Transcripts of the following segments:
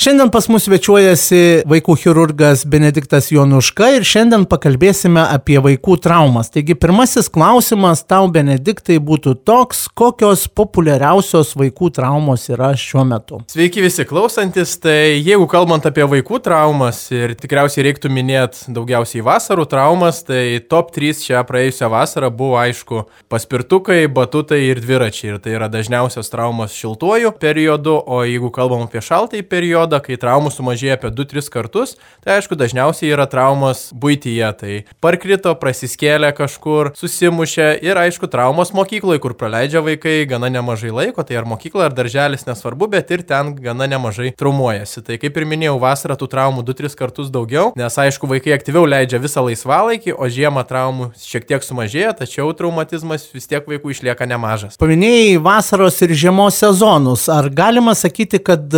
Šiandien pas mus svečiuojasi vaikų chirurgas Benediktas Jonuška ir šiandien pakalbėsime apie vaikų traumas. Taigi pirmasis klausimas tau, Benediktai, būtų toks, kokios populiariausios vaikų traumos yra šiuo metu. Sveiki visi klausantis, tai jeigu kalbant apie vaikų traumas ir tikriausiai reiktų minėti daugiausiai vasarų traumas, tai top 3 šią praėjusią vasarą buvo aišku paspirtukai, batutai ir dviračiai. Ir tai yra dažniausios traumos šiltuoju periodu, o jeigu kalbam apie šaltąjį periodą, periodą, kai traumų sumažėja apie 2-3 kartus, tai aišku, dažniausiai yra traumos būtyje, tai parkrito, prasiskėlė kažkur, susimušė ir aišku, traumos mokykloje, kur praleidžia vaikai gana nemažai laiko, tai ar mokykla, ar darželis nesvarbu, bet ir ten gana nemažai traumuojasi. Tai kaip ir minėjau, vasarą tų traumų 2-3 kartus daugiau, nes aišku, vaikai aktyviau leidžia visą laisvalaikį, o žiemą traumų šiek tiek sumažėja, tačiau traumatizmas vis tiek vaikų išlieka nemažas. Paminėjai vasaros ir žiemos sezonus. Ar galima sakyti, kad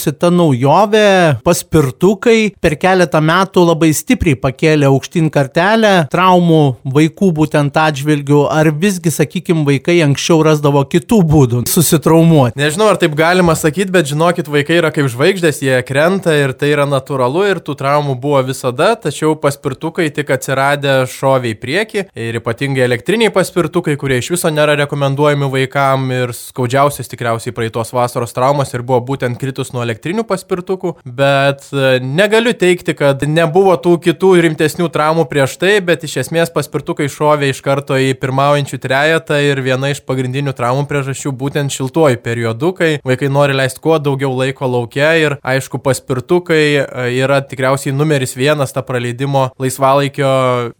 atsiradusi šita naujovė, paspirtukai per keletą metų labai stipriai pakėlė aukštyn kartelę traumų vaikų būtent atžvilgių, ar visgi, sakykime, vaikai anksčiau rasdavo kitų būdų susitraumuoti. Nežinau, ar taip galima sakyti, bet žinokit, vaikai yra kaip žvaigždės, jie krenta ir tai yra natūralu ir tų traumų buvo visada, tačiau paspirtukai tik atsiradę šoviai prieki ir ypatingai elektriniai paspirtukai, kurie iš viso nėra rekomenduojami vaikam ir skaudžiausias tikriausiai praeitos vasaros traumos ir buvo būtent kritus nuo elektrinių paspirtukų, bet e, negaliu teikti, kad nebuvo tų kitų rimtesnių traumų prieš tai, bet iš esmės paspirtukai šovė iš karto į pirmaujančių trejetą ir viena iš pagrindinių traumų priežasčių būtent šiltuoju periodu, kai vaikai nori leisti kuo daugiau laiko laukia ir aišku paspirtukai e, yra tikriausiai numeris vienas ta praleidimo laisvalaikio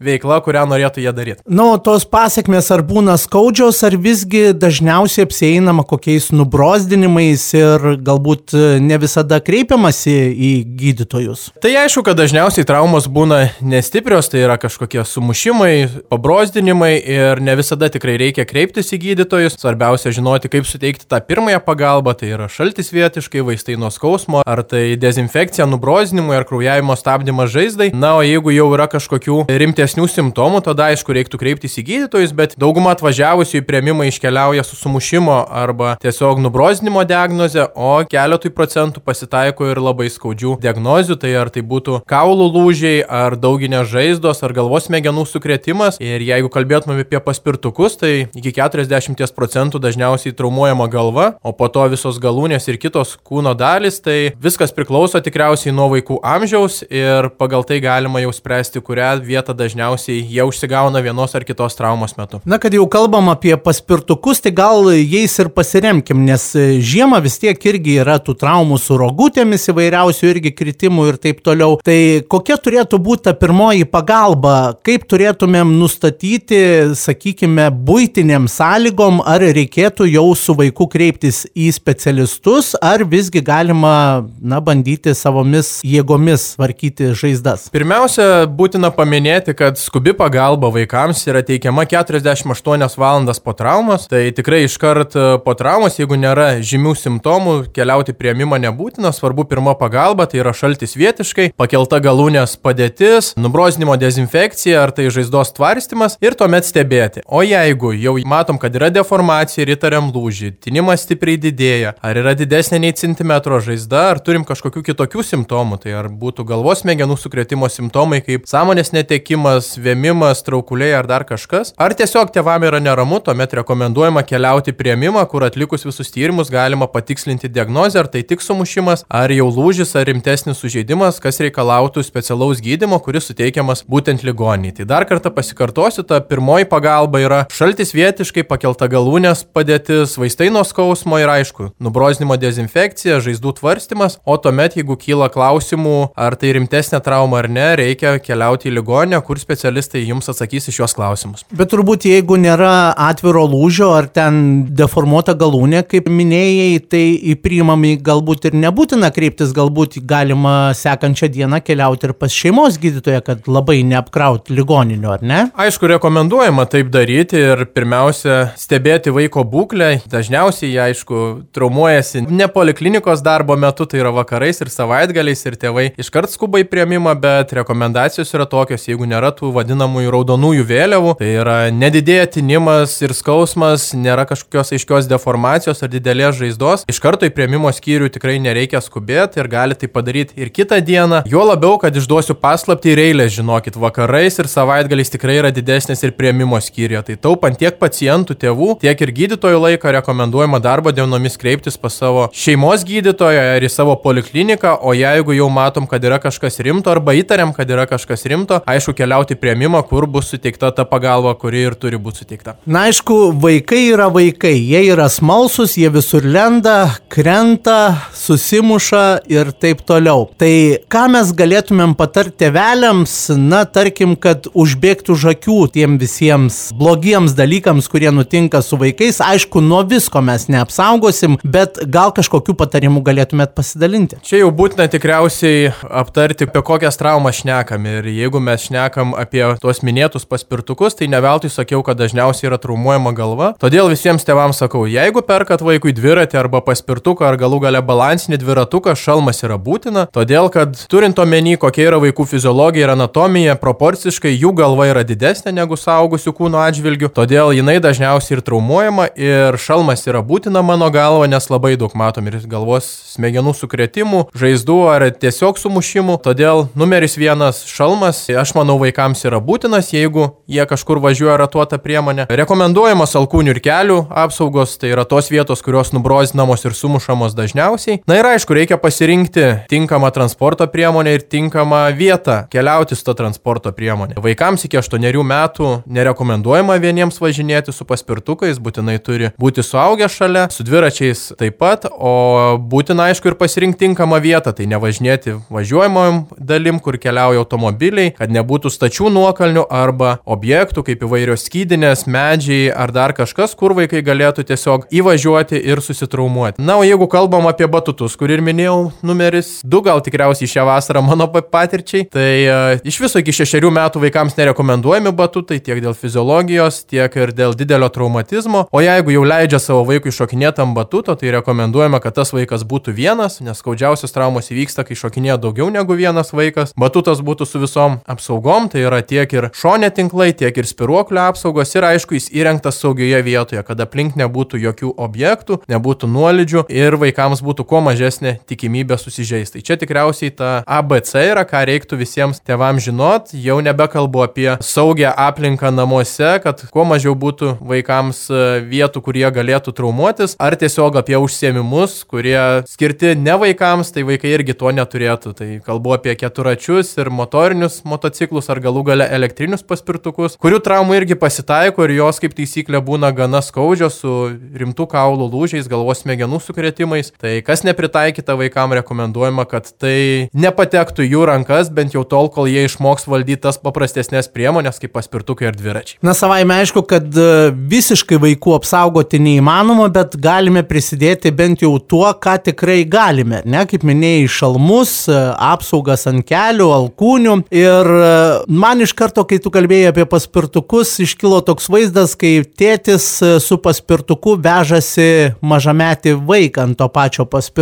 veikla, kurią norėtų jie daryti. Nu, tos pasiekmes ar būna skaudžios, ar visgi dažniausiai apseinama kokiais nubrozdinimais ir galbūt e, ne visada kreipiamasi į gydytojus? Tai aišku, kad dažniausiai traumos būna nestiprios, tai yra kažkokie sumušimai, pabrozdinimai ir ne visada tikrai reikia kreiptis į gydytojus. Svarbiausia žinoti, kaip suteikti tą pirmąją pagalbą, tai yra šaltis vietiškai, vaistai nuo skausmo, ar tai dezinfekcija, nubrozdinimai, ar kraujavimo stabdymas žaizdai. Na, o jeigu jau yra kažkokių rimtesnių simptomų, tada aišku reiktų kreiptis į gydytojus, bet dauguma atvažiavusių į prieimimą iškeliauja su sumušimo arba tiesiog nubrozdinimo diagnoze, o keletui procentų metų pasitaiko ir labai skaudžių diagnozių, tai ar tai būtų kaulų lūžiai, ar dauginės žaizdos, ar galvos smegenų sukretimas. Ir jeigu kalbėtume apie paspirtukus, tai iki 40 procentų dažniausiai traumuojama galva, o po to visos galūnės ir kitos kūno dalis, tai viskas priklauso tikriausiai nuo vaikų amžiaus ir pagal tai galima jau spręsti, kurią vietą dažniausiai jie užsigauna vienos ar kitos traumos metu. Na, kad jau kalbam apie paspirtukus, tai gal jais ir pasiremkim, nes žiemą vis tiek irgi yra tų traumų su rogutėmis įvairiausių irgi kritimų ir taip toliau. Tai kokia turėtų būti ta pirmoji pagalba, kaip turėtumėm nustatyti, sakykime, būtiniam sąlygom, ar reikėtų jau su vaiku kreiptis į specialistus, ar visgi galima, na, bandyti savomis jėgomis tvarkyti žaizdas. Pirmiausia, būtina paminėti, kad skubi pagalba vaikams yra teikiama 48 valandas po traumos, tai tikrai iškart po traumos, jeigu nėra žymių simptomų, keliauti prieimimą nebūtina nebūtina, svarbu pirma pagalba, tai yra šaltis vietiškai, pakelta galūnės padėtis, nubrozinimo dezinfekcija ar tai žaizdos tvarstymas ir tuomet stebėti. O jeigu jau matom, kad yra deformacija ir įtariam lūžį, tinimas stipriai didėja, ar yra didesnė nei centimetro žaizda, ar turim kažkokių kitokių simptomų, tai ar būtų galvos smegenų sukretimo simptomai kaip sąmonės netekimas, vėmimas, traukuliai ar dar kažkas, ar tiesiog tėvam yra neramu, tuomet rekomenduojama keliauti prieimimą, kur atlikus visus tyrimus galima patikslinti diagnozę, ar tai tik sumušimas sumušimas, ar jau lūžis, ar rimtesnis sužeidimas, kas reikalautų specialaus gydimo, kuris suteikiamas būtent ligoniai. Tai dar kartą pasikartosiu, ta pirmoji pagalba yra šaltis vietiškai, pakelta galūnės padėtis, vaistai nuo skausmo ir aišku, nubrozinimo dezinfekcija, žaizdų tvarstymas, o tuomet, jeigu kyla klausimų, ar tai rimtesnė trauma ar ne, reikia keliauti į ligonę, kur specialistai jums atsakys į šios klausimus. Bet turbūt jeigu nėra atviro lūžio ar ten deformuota galūnė, kaip minėjai, tai priimami galbūt ir nebūtina kreiptis, galbūt galima sekančią dieną keliauti ir pas šeimos gydytoją, kad labai neapkrauti ligoninių, ar ne? Aišku, rekomenduojama taip daryti ir pirmiausia stebėti vaiko būklę. Dažniausiai, jie, aišku, traumuojasi ne poliklinikos darbo metu, tai yra vakarais ir savaitgaliais ir tėvai iškart skuba į prieimimą, bet rekomendacijos yra tokios, jeigu nėra tų vadinamųjų raudonųjų vėliavų, tai yra nedidėja tinimas ir skausmas, nėra kažkokios aiškios deformacijos ar didelės žaizdos, iš karto į prieimimo skyrių tikrai nereikia skubėti ir gali tai padaryti ir kitą dieną. Jo labiau, kad išduosiu paslapti ir eilę, žinokit, vakarais ir savaitgaliais tikrai yra didesnės ir prieimimo skyriuje. Tai taupant tiek pacientų, tėvų, tiek ir gydytojų laiką rekomenduojama darbo dienomis kreiptis pas savo šeimos gydytoją ar į savo polikliniką, o jeigu jau matom, kad yra kažkas rimto arba įtariam, kad yra kažkas rimto, aišku, keliauti prieimimą, kur bus suteikta ta pagalba, kuri ir turi būti suteikta. Na, aišku, vaikai yra vaikai, jie yra smalsus, jie visur lenda, krenta, susimuša ir taip toliau. Tai ką mes galėtumėm patarti tėveliams, na, tarkim, kad užbėgtų žakių tiem visiems blogiems dalykams, kurie nutinka su vaikais. Aišku, nuo visko mes neapsaugosim, bet gal kažkokių patarimų galėtumėt pasidalinti. Čia jau būtina tikriausiai aptarti, apie kokias traumas šnekam. Ir jeigu mes šnekam apie tuos minėtus paspirtukus, tai ne veltui sakiau, kad dažniausiai yra traumuojama galva. Todėl visiems tėvams sakau, jeigu perkat vaikui dviratį arba paspirtuką ar galų gale balansinį dviratuką, šalmas yra būtina. Todėl, kad turint omeny, kokia yra vaikų fiziologija ir anatomija, proporciškai jų galva yra didesnė negu saugusių kūno atžvilgių. Todėl jinai dažniausiai ir traumuojama ir šalmas yra būtina mano galva, nes labai daug matom ir galvos smegenų sukretimų, žaizdų ar tiesiog sumušimų. Todėl numeris vienas šalmas, aš manau, vaikams yra būtinas, jeigu jie kažkur važiuoja ratuotą priemonę. Rekomenduojamos alkūnių ir kelių apsaugos, tai yra tos vietos, kurios nubrozinamos ir sumušamos dažniausiai. Na ir aišku, reikia pasirinkti tinkamą transporto priemonę ir tinkamą vietą keliauti su to transporto priemonė. Vaikams iki 8 metų nerekomenduojama vieniems važinėti su paspirtukais, būtinai turi būti suaugę šalia, su dviračiais taip pat, o būtina aišku ir pasirinkti tinkamą vietą, tai nevažinėti važiuojamojom dalim, kur keliauja automobiliai, kad nebūtų stačių nuokalnių arba objektų kaip įvairios skydinės, medžiai ar dar kažkas, kur vaikai galėtų tiesiog įvažiuoti ir susitraumuoti. Na, o jeigu kalbam apie batutus, kur ir minėjau, numeris 2 gal tikriausiai šią vasarą mano patirčiai, tai uh, iš viso iki 6 metų vaikams nerekomenduojami batutai tiek dėl fiziologijos, tiek ir dėl didelio traumatizmo, o jeigu jau leidžia savo vaikui šokinėti ant batuto, tai rekomenduojama, kad tas vaikas būtų vienas, nes skaudžiausios traumos įvyksta, kai šokinėja daugiau negu vienas vaikas. Batutas būtų su visom apsaugom, tai yra tiek ir šonė tinklai, tiek ir spiruoklio apsaugos. Ir aišku jis įrengtas saugioje vietoje, kad aplink nebūtų jokių objektų, nebūtų nuolydžių ir vaikams būtų kuo mažesnė tikimybė susižeisti. Tai čia tikriausiai ta ABC yra, ką reiktų visiems tėvams žinot, jau nebekalbu apie saugią aplinką namuose, kad kuo mažiau būtų vaikams e, vietų, kurie galėtų traumuotis, ar tiesiog apie užsiemimus, kurie skirti ne vaikams, tai vaikai irgi to neturėtų. Tai kalbu apie keturačius ir motorinius motociklus ar galų gale elektrinius paspirtukus, kurių traumų irgi pasitaiko ir jos kaip taisyklė būna gana skaudžios su rimtų kaulų lūžiais, galvos smegenų sukretimais. Tai kas nepritaikyta vaikams rekomenduojama, kad tai nepatektų jų rankas bent jau tol, kol jie išmoks valdyti tas paprastesnės priemonės kaip paspirtukai ir dviračiai. Na savai aišku, kad e, visiškai vaikų apsaugoti neįmanoma, bet galime prisidėti bent jau tuo, ką tikrai galime. Ne, kaip minėjai, šalmus, e, apsaugas ant kelių, alkūnių. Ir e, man iš karto, kai tu kalbėjai apie paspirtukus, iškilo toks vaizdas, kai tėtis su paspirtuku vežasi mažametį vaiką ant to pačio paspirtuko.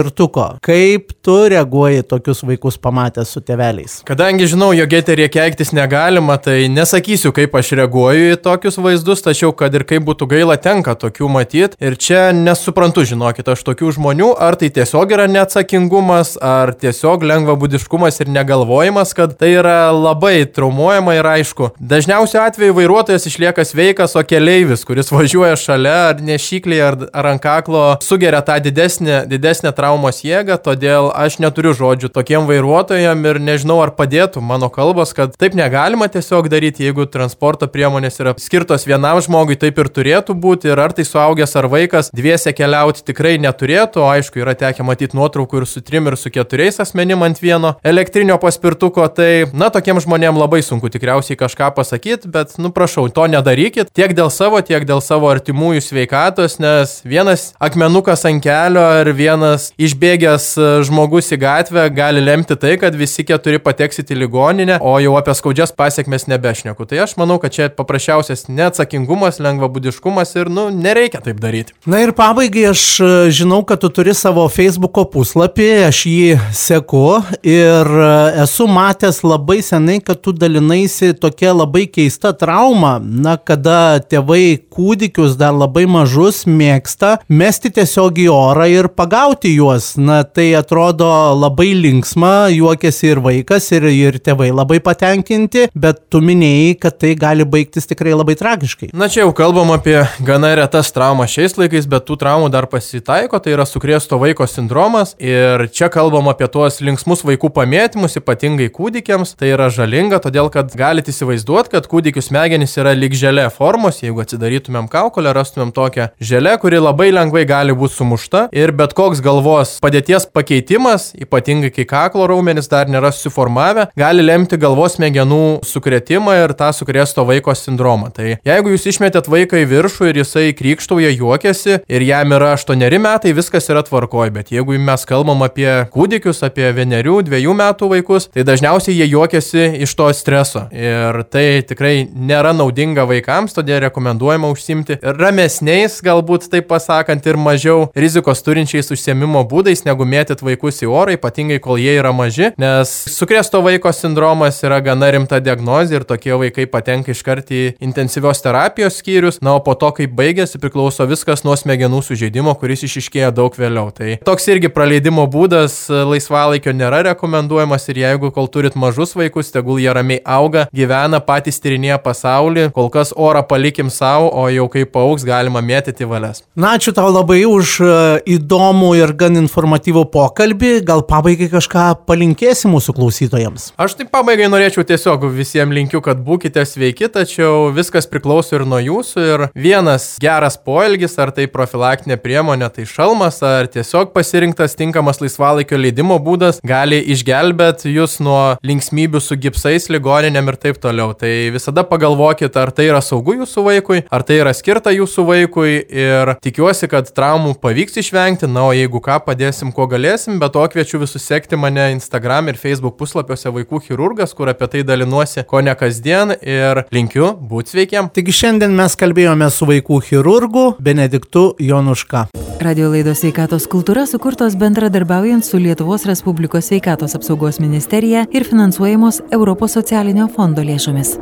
Kaip tu reaguoji tokius vaikus pamatęs su teveliais? Kadangi žinau, jog eterį keiktis negalima, tai nesakysiu, kaip aš reaguoju į tokius vaizdus, tačiau kad ir kaip būtų gaila, tenka tokių matyti. Ir čia nesuprantu, žinokit, aš tokių žmonių, ar tai tiesiog yra neatsakingumas, ar tiesiog lengvabudiškumas ir negalvojimas, kad tai yra labai traumuojama ir aišku. Dažniausiu atveju vairuotojas išlieka sveikas, o keleivis, kuris važiuoja šalia ar nešyklėje ar, ar ant kaklo, sugeria tą didesnę, didesnę traumos jėgą, todėl aš neturiu žodžių tokiem vairuotojam ir nežinau, ar padėtų mano kalbos, kad taip negalima tiesiog daryti, jeigu transporto priemonės yra skirtos vienam žmogui, taip ir turėtų būti, ir ar tai suaugęs ar vaikas dviese keliauti tikrai neturėtų, aišku, yra tekę matyti nuotraukų ir su trim ir su keturiais asmenim ant vieno elektrinio paspirtuko, tai, na, tokiem žmonėm labai sunku tikriausiai kažką pasakyti, bet, nu, prašau, to nedarykit tiek dėl savo, tiek dėl savo artimųjų sveikatos, nes vienas akmenukas ant kelio ar vienas vienas išbėgęs e, žmogus į gatvę gali lemti tai, kad visi keturi pateksit į ligoninę, o jau apie skaudžias pasiekmes nebešneku. Tai aš manau, kad čia paprasčiausias neatsakingumas, lengvabudiškumas ir, nu, nereikia taip daryti. Na ir pabaigai aš e, žinau, kad tu turi savo Facebook'o puslapį, aš jį seku ir e, esu matęs labai senai, kad tu dalinaisi tokia labai keista trauma, na, kada tėvai kūdikius dar labai mažus mėgsta mesti tiesiog į orą ir pagauti juos. Na, tai atrodo labai linksma, juokiasi ir vaikas, ir, ir tėvai labai patenkinti, bet tu minėjai, kad tai gali baigtis tikrai labai tragiškai. Na čia jau kalbam apie gana retas traumas šiais laikais, bet tų traumų dar pasitaiko, tai yra sukrėsto vaiko sindromas ir čia kalbam apie tuos linksmus vaikų pamėtymus, ypatingai kūdikiams, tai yra žalinga, todėl kad galite įsivaizduoti, kad kūdikių smegenys yra lyg želė formos, jeigu atsidarytumėm kaukolę, rastumėm tokią želę, kuri labai lengvai gali būti sumušta ir bet koks galvos padėties pakeitimas, ypatingai kai kaklo raumenys dar nėra suformavę, gali lemti galvos smegenų sukretimą ir tą sukrėsto vaiko sindromą. Tai jeigu jūs išmetėt vaiką į viršų ir jisai krikštauja, juokiasi ir jam yra 8 metai, viskas yra tvarkoje, bet jeigu mes kalbam apie kūdikius, apie vienerių, dviejų metų vaikus, tai dažniausiai jie juokiasi iš to streso. Ir tai tikrai nėra naudinga vaikams, todėl rekomenduojama užsimti ramesniais, galbūt taip pasakant, ir mažiau rizikos turinčiais užsiemimo būdais, negu mėtyt vaikus į orą, ypatingai kol jie yra maži, nes sukrėsto vaiko sindromas yra gana rimta diagnozė ir tokie vaikai patenka iškart į intensyvios terapijos skyrius, na, o po to, kai baigėsi, priklauso viskas nuo smegenų sužeidimo, kuris išiškėja daug vėliau. Tai toks irgi praleidimo būdas laisvalaikio nėra rekomenduojamas ir jeigu kol turit mažus vaikus, tegul jie ramiai auga, gyvena, patys tyrinėja pasaulį, kol kas orą palikim savo, o jau kai paauks galima mėtyti valias. Na, ačiū tau labai už e, įdomų ir gan informatyvų pokalbį. Gal pabaigai kažką palinkėsi mūsų klausytojams? Aš taip pabaigai norėčiau tiesiog visiems linkiu, kad būkite sveiki, tačiau viskas priklauso ir nuo jūsų. Ir vienas geras poelgis, ar tai profilaktinė priemonė, tai šalmas, ar tiesiog pasirinktas tinkamas laisvalaikio leidimo būdas gali išgelbėti jūs nuo linksmybių su gipsais, ligoninėm ir taip toliau. Tai visada pagalvokit, ar tai yra saugu jūsų vaikui, ar tai yra skirta jūsų vaikui ir tikiuosi, kad traumų pavyks išvengti, na o jeigu ką, padėsim, kuo galėsim, bet to kviečiu visus sekti mane Instagram ir Facebook puslapiuose vaikų chirurgas, kur apie tai dalinuosi ko ne kasdien ir linkiu būti sveikiam. Taigi šiandien mes kalbėjome su vaikų chirurgu Benediktu Jonuška. Radio laidos sveikatos kultūra sukurtos bendradarbiaujant su Lietuvos Respublikos sveikatos apsaugos ministerija ir finansuojamos Europos socialinio fondo lėšomis.